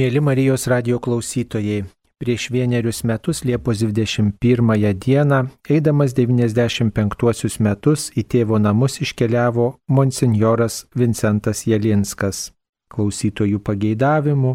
Mėly Marijos radio klausytojai, prieš vienerius metus Liepos 21 dieną, eidamas 95 metus į tėvo namus iškeliavo monsinjoras Vincentas Jelinskas. Klausytojų pageidavimu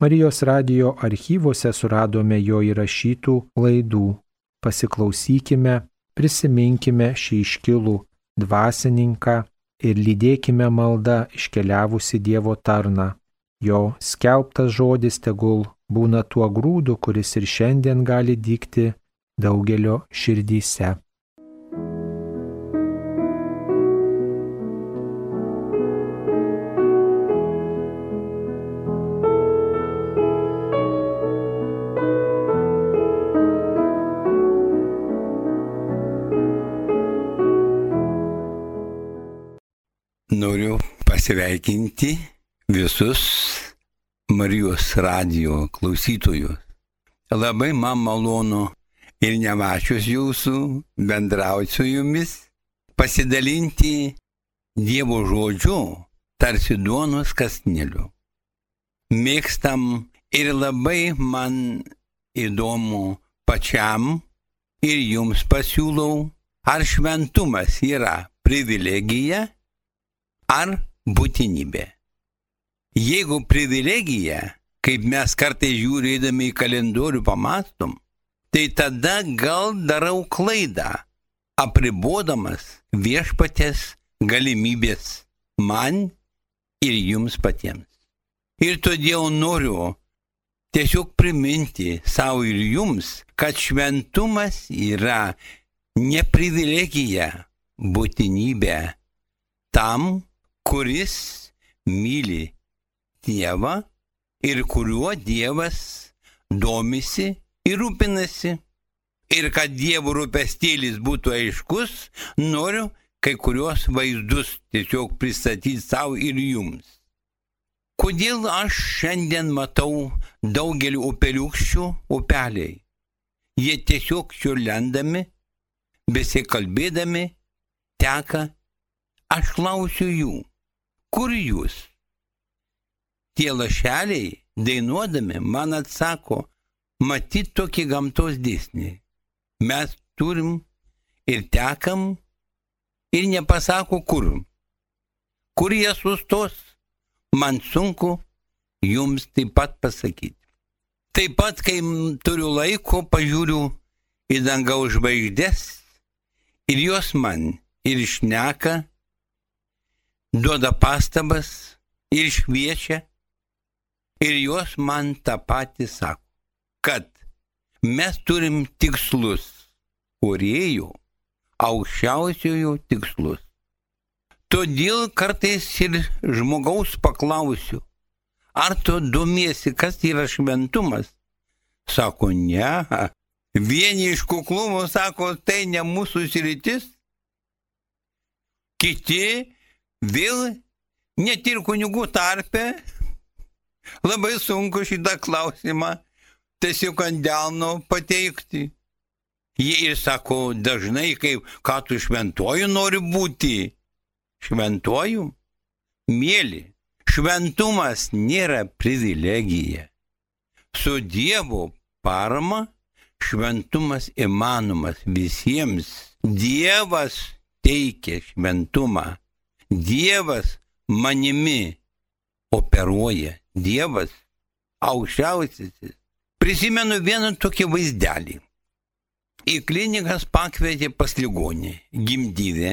Marijos radio archyvose suradome jo įrašytų laidų. Pasiklausykime, prisiminkime šį iškilų dvasininką ir lydėkime maldą iškeliavusi Dievo tarną. Jo skelbtas žodis tegul būna tuo grūdu, kuris ir šiandien gali dykti daugelio širdyse. Noriu pasveikinti visus Marijos radio klausytojus. Labai man malonu ir nemačius jūsų bendrauti su jumis, pasidalinti Dievo žodžiu, tarsi duonos kasneliu. Mėgstam ir labai man įdomu pačiam ir jums pasiūlau, ar šventumas yra privilegija ar būtinybė. Jeigu privilegija, kaip mes kartai žiūrėdami į kalendorių pamastom, tai tada gal darau klaidą, apribodamas viešpatės galimybės man ir jums patiems. Ir todėl noriu tiesiog priminti savo ir jums, kad šventumas yra ne privilegija, būtinybė tam, kuris myli Dievą ir kuriuo Dievas domisi ir rūpinasi. Ir kad Dievo rūpestėlis būtų aiškus, noriu kai kuriuos vaizdus tiesiog pristatyti savo ir jums. Kodėl aš šiandien matau daugelį upeliukščių upeliai? Jie tiesiog čiurlendami, besikalbėdami, teka. Aš klausiu jų, kur jūs? Tie lašeliai, dainuodami, man atsako, matyt tokį gamtos dėsnį. Mes turim ir tekam ir nepasako kur. Kur jie sustos, man sunku jums taip pat pasakyti. Taip pat, kai turiu laiko, pažiūriu į dangaus žvaigždės ir jos man ir išneka, duoda pastabas ir šviečia, ir jos man tą patį sako, kad mes turim tikslus, kuriejų, aukščiausiojo tikslus. Todėl kartais ir žmogaus paklausiu, ar tu domiesi, kas yra šventumas? Sako, ne. Vieni iš kuklumo sako, tai ne mūsų sritis. Kiti vėl net ir kunigų tarpe Labai sunku šitą klausimą tiesiog ant delno pateikti. Jie ir sako dažnai, kaip, ką tu šventuoju nori būti. Šventuoju? Mėly, šventumas nėra privilegija. Su Dievo parama šventumas įmanomas visiems. Dievas teikia šventumą. Dievas manimi operuoja. Dievas, aukščiausiasis. Prisimenu vieną tokį vaizdelį. Į klinikas pakvietė pas ligonį, gimdyvę.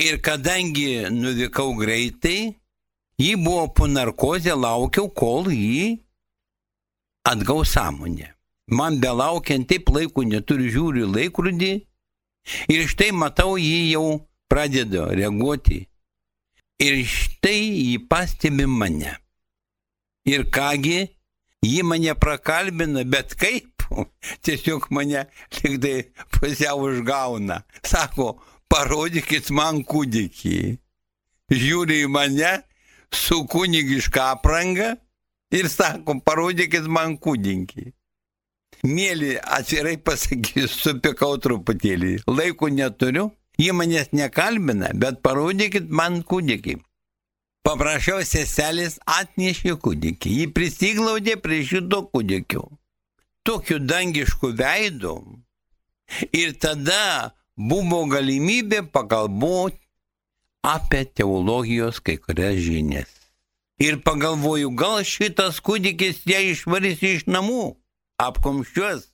Ir kadangi nuvykau greitai, ji buvo po narkozę, laukiau, kol ji atgaus sąmonę. Man belaukiant taip laiko neturiu žiūriu laikrodį ir štai matau, ji jau pradeda reaguoti. Ir štai ji pastebi mane. Ir kągi, ji mane prakalbina, bet kaip? Tiesiog mane liktai pusiau užgauna. Sako, parodykit man kūdikį. Žiūri į mane su kunigiška apranga ir sako, parodykit man kūdikį. Mėly, atvirai pasakysiu, supikau truputėlį. Laiko neturiu, jie manęs nekalbina, bet parodykit man kūdikį. Paprašiau seselis atnešė kūdikį, jį prisiglaudė prie šito kūdikio, tokiu dangišku veidu. Ir tada buvo galimybė pagalvoti apie teologijos kai kurias žinias. Ir pagalvoju, gal šitas kūdikis ją išvarys iš namų, apkomščiuos.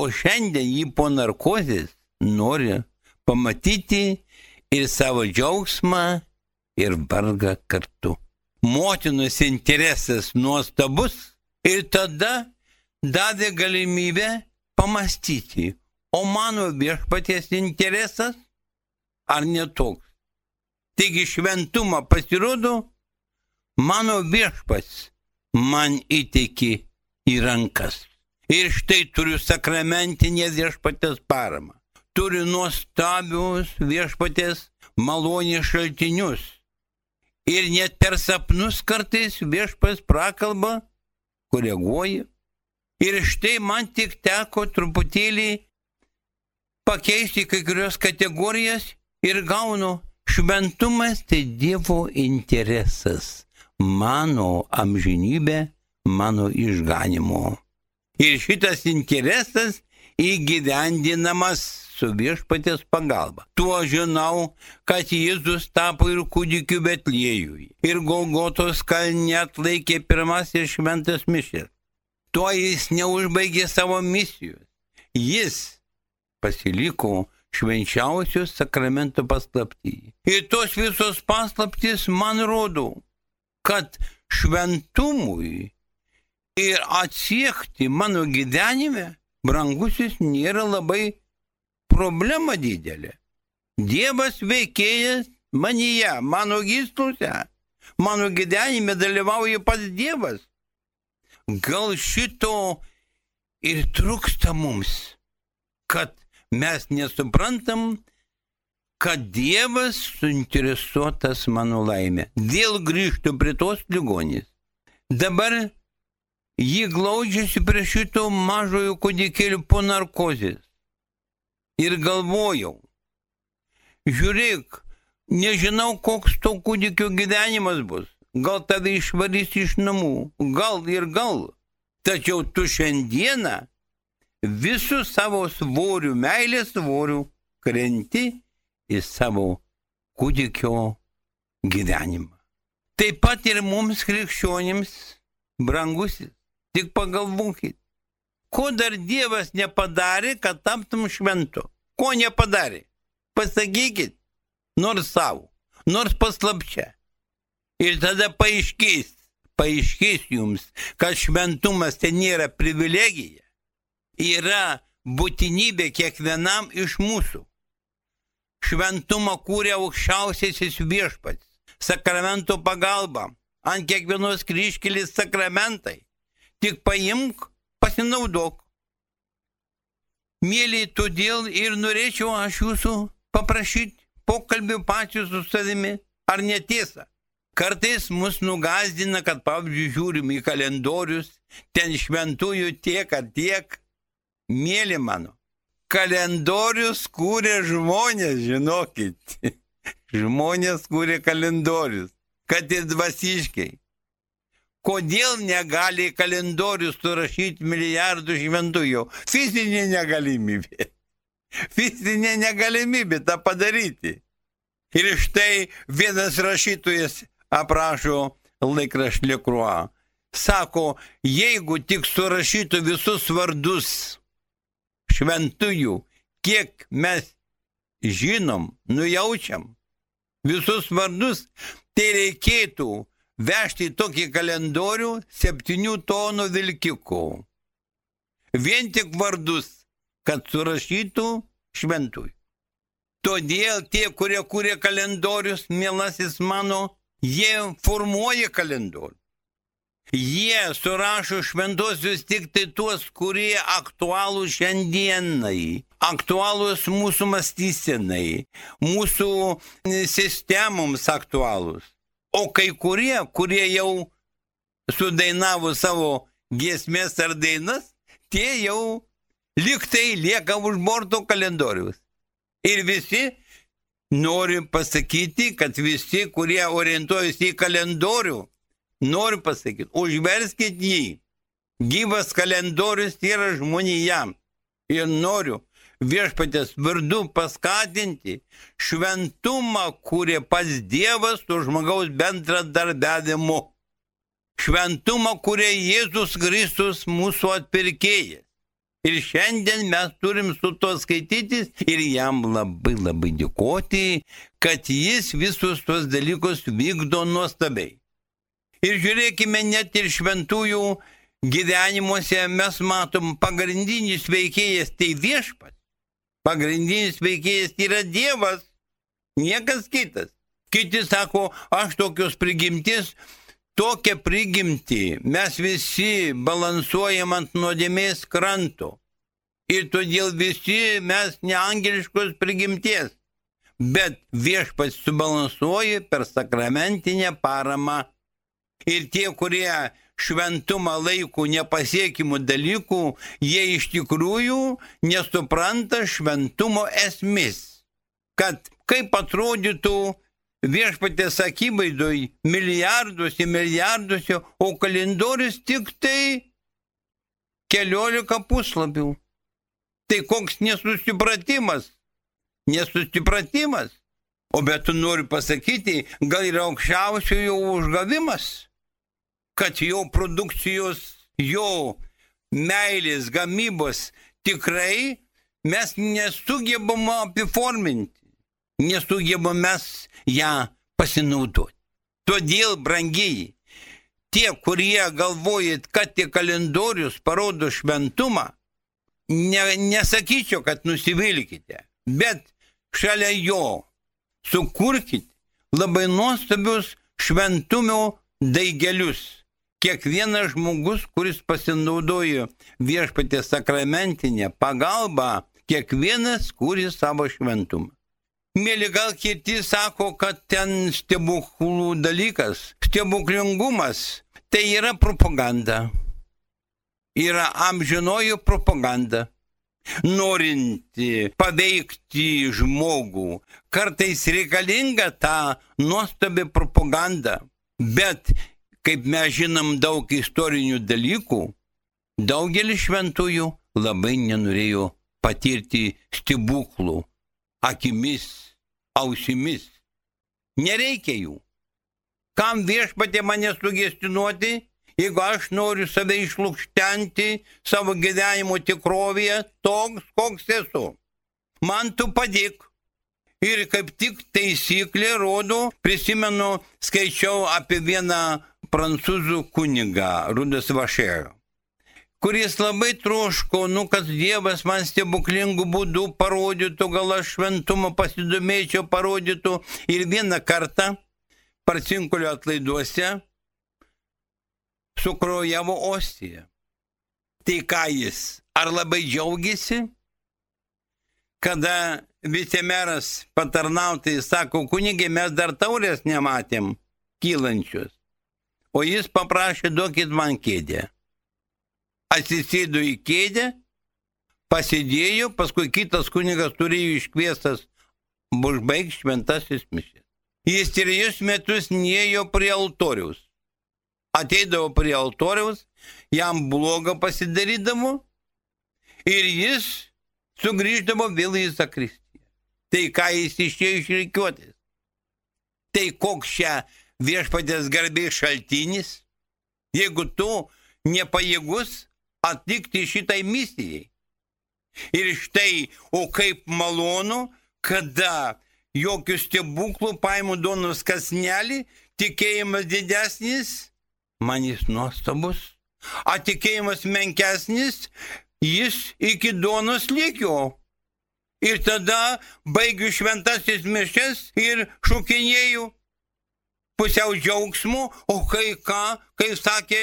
O šiandien jį po narkozės nori pamatyti ir savo džiaugsmą, ir vargą kartu. Motinos interesas nuostabus ir tada davė galimybę pamastyti, o mano viešpaties interesas ar netoks. Taigi šventumą pasirodo, mano viešpats man įteikė į rankas. Ir štai turiu sakramentinę viešpatės paramą. Turiu nuostabius viešpatės malonės šaltinius. Ir net per sapnus kartais viešpas prakalba, koreguoja. Ir štai man tik teko truputėlį pakeisti kai kurios kategorijas ir gaunu šventumas tai Dievo interesas, mano amžinybė, mano išganimo. Ir šitas interesas įgyvendinamas su viešpatės pagalba. Tuo žinau, kad Jėzus tapo ir kūdikiu Betliejui. Ir Golgotos kalne atlaikė pirmasis šventas mišės. Tuo jis neužbaigė savo misijos. Jis pasiliko švenčiausios sakramento paslaptyje. Ir tos visos paslaptys man rodo, kad šventumui ir atsiekti mano gyvenime, brangusis, nėra labai problema didelė. Dievas veikėjas manyje, mano gysluse, mano gyvenime dalyvauja pats Dievas. Gal šito ir trūksta mums, kad mes nesuprantam, kad Dievas suinteresuotas mano laimė. Vėl grįžtu prie tos ligonės. Dabar Ji glaudžiasi prie šito mažojo kūdikėlio po narkozės. Ir galvojau, žiūrėk, nežinau, koks to kūdikio gyvenimas bus. Gal tave išvarys iš namų, gal ir gal. Tačiau tu šiandieną visų savo svorių, meilės svorių krenti į savo kūdikio gyvenimą. Taip pat ir mums krikščionims, brangusis, Tik pagalvokit, ko dar Dievas nepadarė, kad taptum šventu? Ko nepadarė? Pasakykit, nors savo, nors paslapčia. Ir tada paaiškės, paaiškės jums, kad šventumas tai nėra privilegija, yra būtinybė kiekvienam iš mūsų. Šventumą kūrė aukščiausiasis viešpats, sakramento pagalba, ant kiekvienos kryškelės sakramentai Tik paimk, pasinaudok. Mėly, todėl ir norėčiau aš jūsų paprašyti pokalbių pačių su savimi, ar netiesa. Kartais mus nugazdina, kad pavyzdžiui žiūrim į kalendorius, ten šventųjų tiek ar tiek. Mėly mano, kalendorius kūrė žmonės, žinokit. žmonės kūrė kalendorius, kad ir dvasiškai. Kodėl negali kalendorius surašyti milijardų šventųjų? Fizinė negalimybė. Fizinė negalimybė tą padaryti. Ir štai vienas rašytojas aprašo laikraštį Lekruo. Sako, jeigu tik surašytų visus vardus šventųjų, kiek mes žinom, nujaučiam, visus vardus, tai reikėtų vežti tokį kalendorių septynių tonų vilkikų. Vien tik vardus, kad surašytų šventųjų. Todėl tie, kurie kūrė kalendorius, mielasis mano, jie formuoja kalendorių. Jie surašo šventosius tik tai tuos, kurie aktualų šiandienai, aktualūs mūsų mąstysenai, mūsų sistemoms aktualūs. O kai kurie, kurie jau sudainavo savo giesmės ar dainas, tie jau liktai lieka už borto kalendorius. Ir visi noriu pasakyti, kad visi, kurie orientuojasi į kalendorių, noriu pasakyti, užverskit jį. Gyvas kalendorius yra žmonija. Ir noriu viešpatės vardu paskatinti šventumą, kurie pats Dievas su žmogaus bendradarbiavimu. Šventumą, kurie Jėzus Kristus mūsų atpirkėjas. Ir šiandien mes turim su to skaitytis ir jam labai labai dėkoti, kad jis visus tuos dalykus vykdo nuostabiai. Ir žiūrėkime, net ir šventųjų gyvenimuose mes matom pagrindinis veikėjas tai viešpat. Pagrindinis veikėjas yra Dievas, niekas kitas. Kiti sako, aš tokios prigimtis tokią prigimtį mes visi balansuojam ant nuodėmės kranto. Ir todėl visi mes neangeliškos prigimties. Bet viešpats subalansuoja per sakramentinę paramą. Ir tie, kurie šventumą laiko nepasiekimų dalykų, jie iš tikrųjų nesupranta šventumo esmės. Kad kaip atrodytų viešpatės akivaizdoj milijarduose, milijarduose, o kalendorius tik tai keliolika puslapių. Tai koks nesusipratimas. Nesusipratimas. O bet tu nori pasakyti, gal yra aukščiausiojo užgavimas, kad jo produkcijos, jo meilės, gamybos tikrai mes nesugebam apiforminti, nesugebam mes ją pasinaudoti. Todėl, brangiai, tie, kurie galvojat, kad tie kalendorius parodo šventumą, ne, nesakyčiau, kad nusivilkite, bet šalia jo sukurkite labai nuostabius šventumio daigelius. Kiekvienas žmogus, kuris pasinaudojo viešpatės sakramentinę pagalbą, kiekvienas kūri savo šventumą. Mėly, gal kiti sako, kad ten stebuklų dalykas, stebuklingumas, tai yra propaganda. Yra amžinojo propaganda. Norinti paveikti žmogų, kartais reikalinga ta nuostabi propaganda. Bet, kaip mes žinom daug istorinių dalykų, daugelis šventųjų labai nenorėjo patirti stebuklų akimis, ausimis. Nereikia jų. Kam viešpatė mane sugestinuoti, jeigu aš noriu save išlūkštenti savo gyvenimo tikrovėje toks, koks esu. Man tu padėk. Ir kaip tik taisyklė rodo, prisimenu, skaičiau apie vieną prancūzų kunigą, Rudas Vašėjo kuris labai troško, nu, kad Dievas man stebuklingų būdų parodytų, gal aš šventumą pasidomėčiau, parodytų. Ir vieną kartą parcinkulio atlaiduose sukrojavo ostiją. Tai ką jis? Ar labai džiaugiasi? Kada vicemeras patarnautai sako, kunigė, mes dar taurės nematėm kylančius. O jis paprašė, duokit man kėdę atsisėdo į kėdę, pasidėjo, paskui kitas kunigas turėjo iškviestas užbaigti šventasis mišės. Jis trejus metus neėjo prie altoriaus. Ateidavo prie altoriaus, jam bloga pasidarydavo ir jis sugrįždavo vėl į zakristiją. Tai ką jis išėjo iš reikiuotės? Tai koks čia viešpatės garbės šaltinis, jeigu tu nepajėgus atlikti šitai misijai. Ir štai, o kaip malonu, kada jokių stebuklų paimu duonos kasnelį, tikėjimas didesnis, man jis nuostabus, atikėjimas menkesnis, jis iki duonos lygio. Ir tada baigiu šventasis mišes ir šukinėjau pusiau džiaugsmu, o kai ką, kaip sakė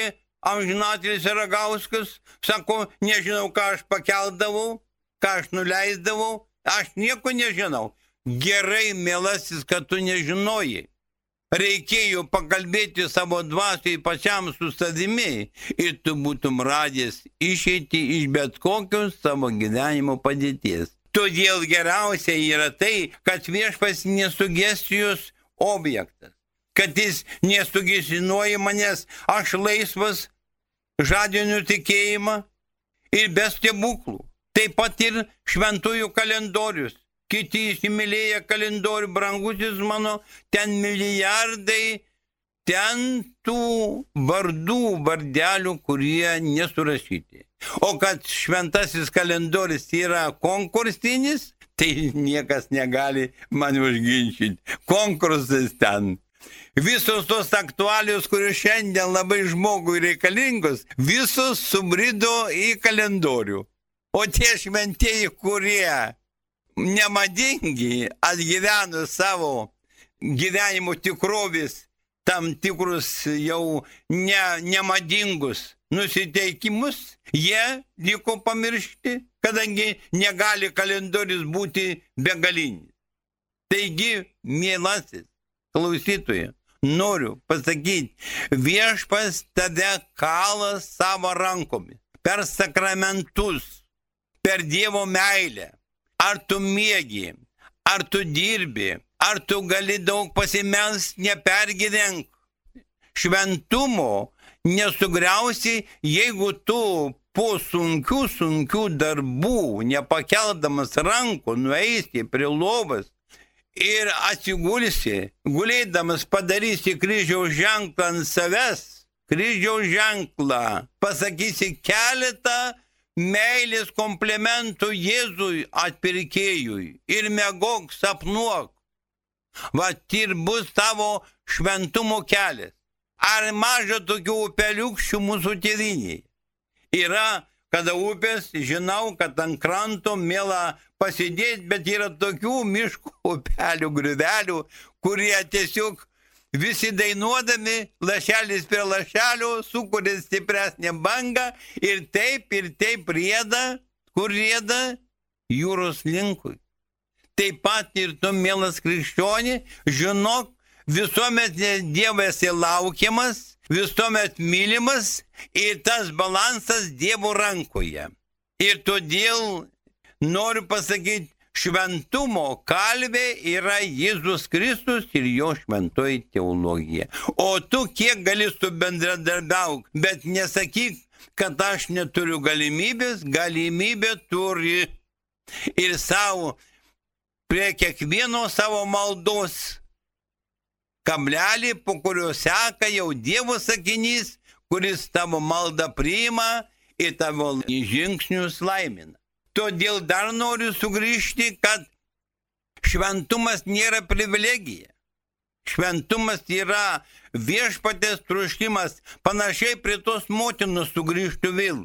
amžinatelis Ragauskas, sako, nežinau, ką aš pakeldavau, ką aš nuleisdavau, aš nieko nežinau. Gerai, mielasis, kad tu nežinoji. Reikėjo pakalbėti savo dvasiai pačiam su savimi ir tu būtum radęs išeiti iš bet kokios savo gyvenimo padėties. Todėl geriausia yra tai, kad viešpas nesugestijos objektas, kad jis nesugesinuoja manęs, aš laisvas, žadiniu tikėjimą ir be stebuklų. Taip pat ir šventųjų kalendorius. Kiti įsimylėję kalendorių, brangusis mano, ten milijardai, ten tų vardų, vardelių, kurie nesurašyti. O kad šventasis kalendorius yra konkursinis, tai niekas negali man užginčyti. Konkursas ten. Visos tos aktualios, kurios šiandien labai žmogui reikalingos, visos subrido į kalendorių. O tie šventieji, kurie nemadingi, atgyveno savo gyvenimo tikrovės tam tikrus jau ne, nemadingus nusiteikimus, jie liko pamiršti, kadangi negali kalendorius būti begalinis. Taigi, mielasis klausytojas, noriu pasakyti, viešpas tave kala savo rankomis per sakramentus, per Dievo meilę. Ar tu mėgi, ar tu dirbi, ar tu gali daug pasimels, nepergyvenk. Šventumo nesugriausi, jeigu tu po sunkių, sunkių darbų, nepakeldamas rankų, nueisi prie lovas ir atsigulsi, gulėdamas padarysi kryžiaus ženklą ant savęs, kryžiaus ženklą, pasakysi keletą meilės komplementų Jėzui atpirkėjui ir megok sapnuok. Va ir bus tavo šventumo kelias. Ar maža tokių upeliukščių mūsų tėviniai? Yra, kada upės, žinau, kad ant kranto mėla pasidėti, bet yra tokių miškų upelių, grįvelių, kurie tiesiog visi dainuodami lašelis prie lašelio sukuria stipresnę bangą ir taip ir taip rieda, kur rieda jūros linkui. Taip pat ir tu, mielas krikščionė, žinok, visuomet Dievas yra laukiamas, visuomet mylimas ir tas balansas Dievo rankoje. Ir todėl noriu pasakyti, šventumo kalvė yra Jėzus Kristus ir jo šventoji teologija. O tu kiek gali su bendradarbiauk, bet nesakyk, kad aš neturiu galimybės, galimybė turi. Ir savo, prie kiekvieno savo maldos kablelį, po kurio seka jau Dievo sakinys, kuris tavo maldą priima ir tavo žingsnius laimina. Todėl dar noriu sugrįžti, kad šventumas nėra privilegija. Šventumas yra viešpatės truškimas, panašiai prie tos motinos sugrįžtų vėl,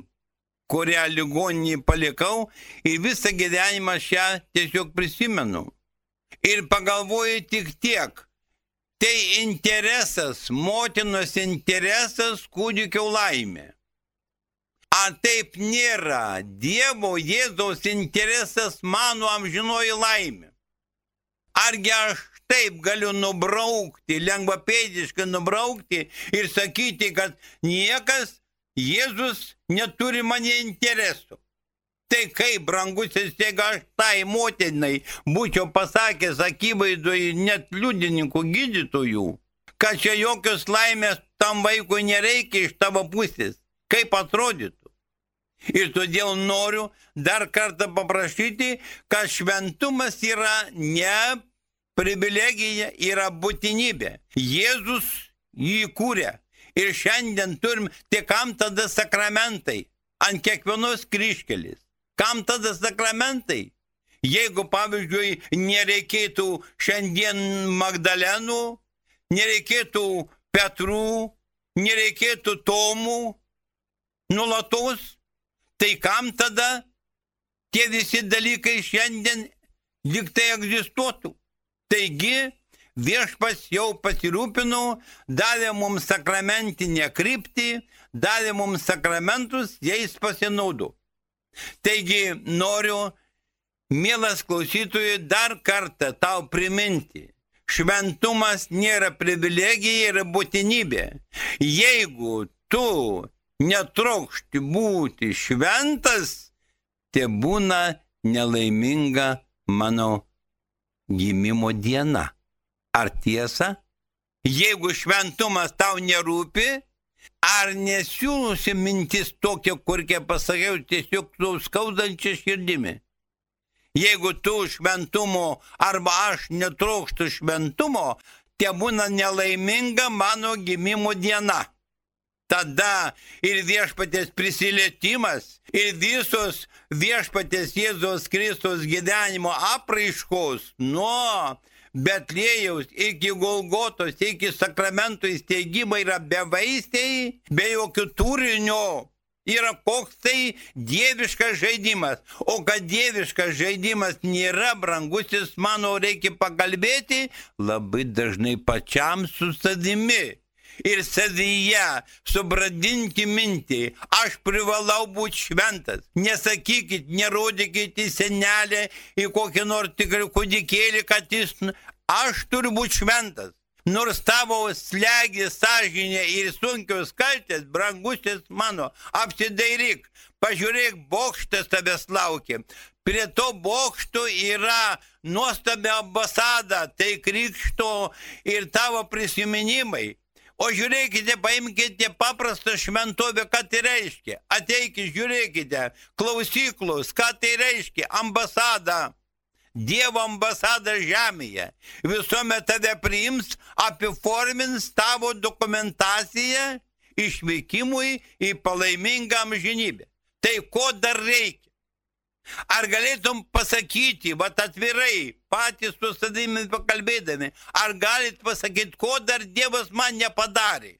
kurią ligoninį palikau ir visą gyvenimą šią tiesiog prisimenu. Ir pagalvoju tik tiek, Tai interesas, motinos interesas kūdikio laimė. Ar taip nėra Dievo Jėzaus interesas mano amžinoji laimė? Argi aš taip galiu nubraukti, lengvapėdiškai nubraukti ir sakyti, kad niekas Jėzus neturi mane interesų. Tai kaip, brangusis, jeigu aš tai motinai būčiau pasakęs akivaizdoj net liudininkų gydytojų, kad čia jokios laimės tam vaikui nereikia iš tavo pusės, kaip atrodytų. Ir todėl noriu dar kartą paprašyti, kad šventumas yra ne privilegija, yra būtinybė. Jėzus jį kūrė. Ir šiandien turim, tik kam tada sakramentai ant kiekvienos kryškelis. Kam tada sakramentai? Jeigu, pavyzdžiui, nereikėtų šiandien Magdalenų, nereikėtų Petrų, nereikėtų Tomų nulatos, tai kam tada tie visi dalykai šiandien liktai egzistuotų? Taigi, viešpas jau pasirūpino, davė mums sakramentinę kryptį, davė mums sakramentus, jais pasinaudo. Taigi noriu, mielas klausytojui, dar kartą tau priminti. Šventumas nėra privilegija ir būtinybė. Jeigu tu netrokšti būti šventas, te būna nelaiminga mano gimimo diena. Ar tiesa? Jeigu šventumas tau nerūpi, ar nesiūlusi mintis tokia, kur kiek pasakiau, tiesiog su skaudančia širdimi. Jeigu tu šventumo arba aš netrokštų šventumo, te būna nelaiminga mano gimimo diena. Tada ir viešpatės prisilietimas, ir visos viešpatės Jėzos Kristus gyvenimo apraiškos nuo Betlėjaus iki Golgotos, iki sakramentų įsteigimo yra bevaisiai, be jokių turinio. Yra koks tai dieviškas žaidimas. O kad dieviškas žaidimas nėra brangusis, mano reikia pakalbėti labai dažnai pačiam su savimi ir savyje subradinti mintį, aš privalau būti šventas. Nesakykit, nerodykit į senelę, į kokį nors tikrą kūdikėlį, kad jis, aš turiu būti šventas. Nors tavo slegi sąžinė ir sunkios kaltės, brangusis mano, apsidairyk, pažiūrėk, bokštas tavęs laukia. Prie to bokšto yra nuostabi ambasada, tai krikšto ir tavo prisiminimai. O žiūrėkite, paimkite paprastą šventovę, ką tai reiškia. Ateikite, žiūrėkite, klausyklos, ką tai reiškia, ambasada. Dievo ambasada žemėje. Visuomet tave priims, apiformins tavo dokumentaciją išvykimui į palaimingą amžinybę. Tai ko dar reikia? Ar galėtum pasakyti, va atvirai, patys su savimi pakalbėdami, ar galit pasakyti, ko dar Dievas man nepadarė?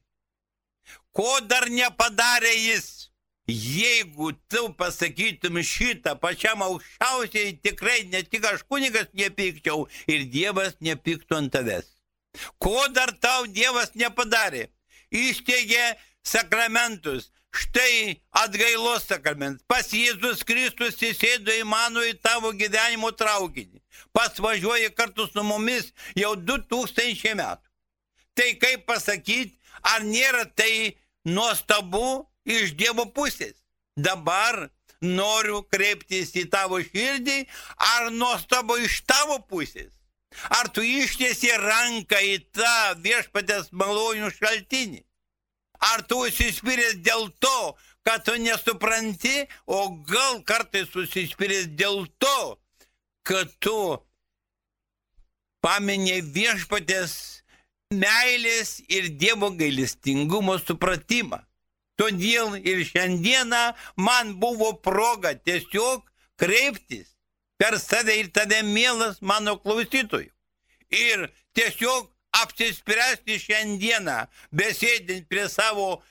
Ko dar nepadarė jis? Jeigu tu pasakytum šitą pačiam aukščiausiai, tikrai ne tik aš kunigas nepykčiau ir Dievas nepyktų ant tavęs. Ko dar tau Dievas nepadarė? Įsteigė sakramentus, Štai atgailos sakramentas. Pas Jėzus Kristus įsėdo į mano į tavo gyvenimo traukinį. Pas važiuoja kartu su mumis jau 2000 metų. Tai kaip pasakyti, ar nėra tai nuostabu iš Dievo pusės? Dabar noriu kreiptis į tavo širdį, ar nuostabu iš tavo pusės? Ar tu ištiesi ranką į tą viešpatės malonių šaltinį? Ar tu užsispyręs dėl to, kad tu nesupranti, o gal kartais užsispyręs dėl to, kad tu paminė viešpatės meilės ir Dievo gailestingumo supratimą. Todėl ir šiandieną man buvo proga tiesiog kreiptis per save ir tave, mielas mano klausytojų. Ir tiesiog apsispręsti šiandieną, besėdint prie savo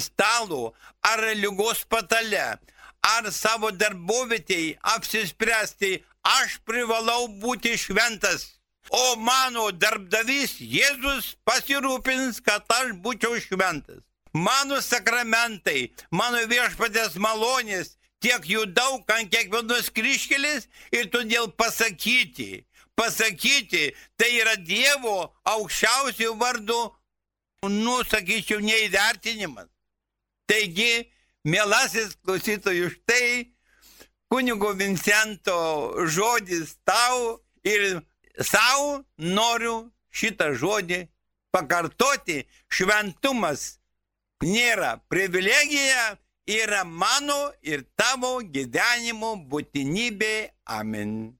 stalo ar lygos patale, ar savo darbovietėje apsispręsti, aš privalau būti šventas. O mano darbdavys Jėzus pasirūpins, kad aš būčiau šventas. Mano sakramentai, mano viešpatės malonės, tiek jų daug ant kiekvienos kryškelės ir todėl pasakyti, pasakyti, tai yra Dievo aukščiausių vardų, nu, sakyčiau, neįvertinimas. Taigi, mielasis klausytojų, štai kunigo Vincento žodis tau ir savo noriu šitą žodį pakartoti. Šventumas nėra privilegija, yra mano ir tavo gyvenimo būtinybė. Amen.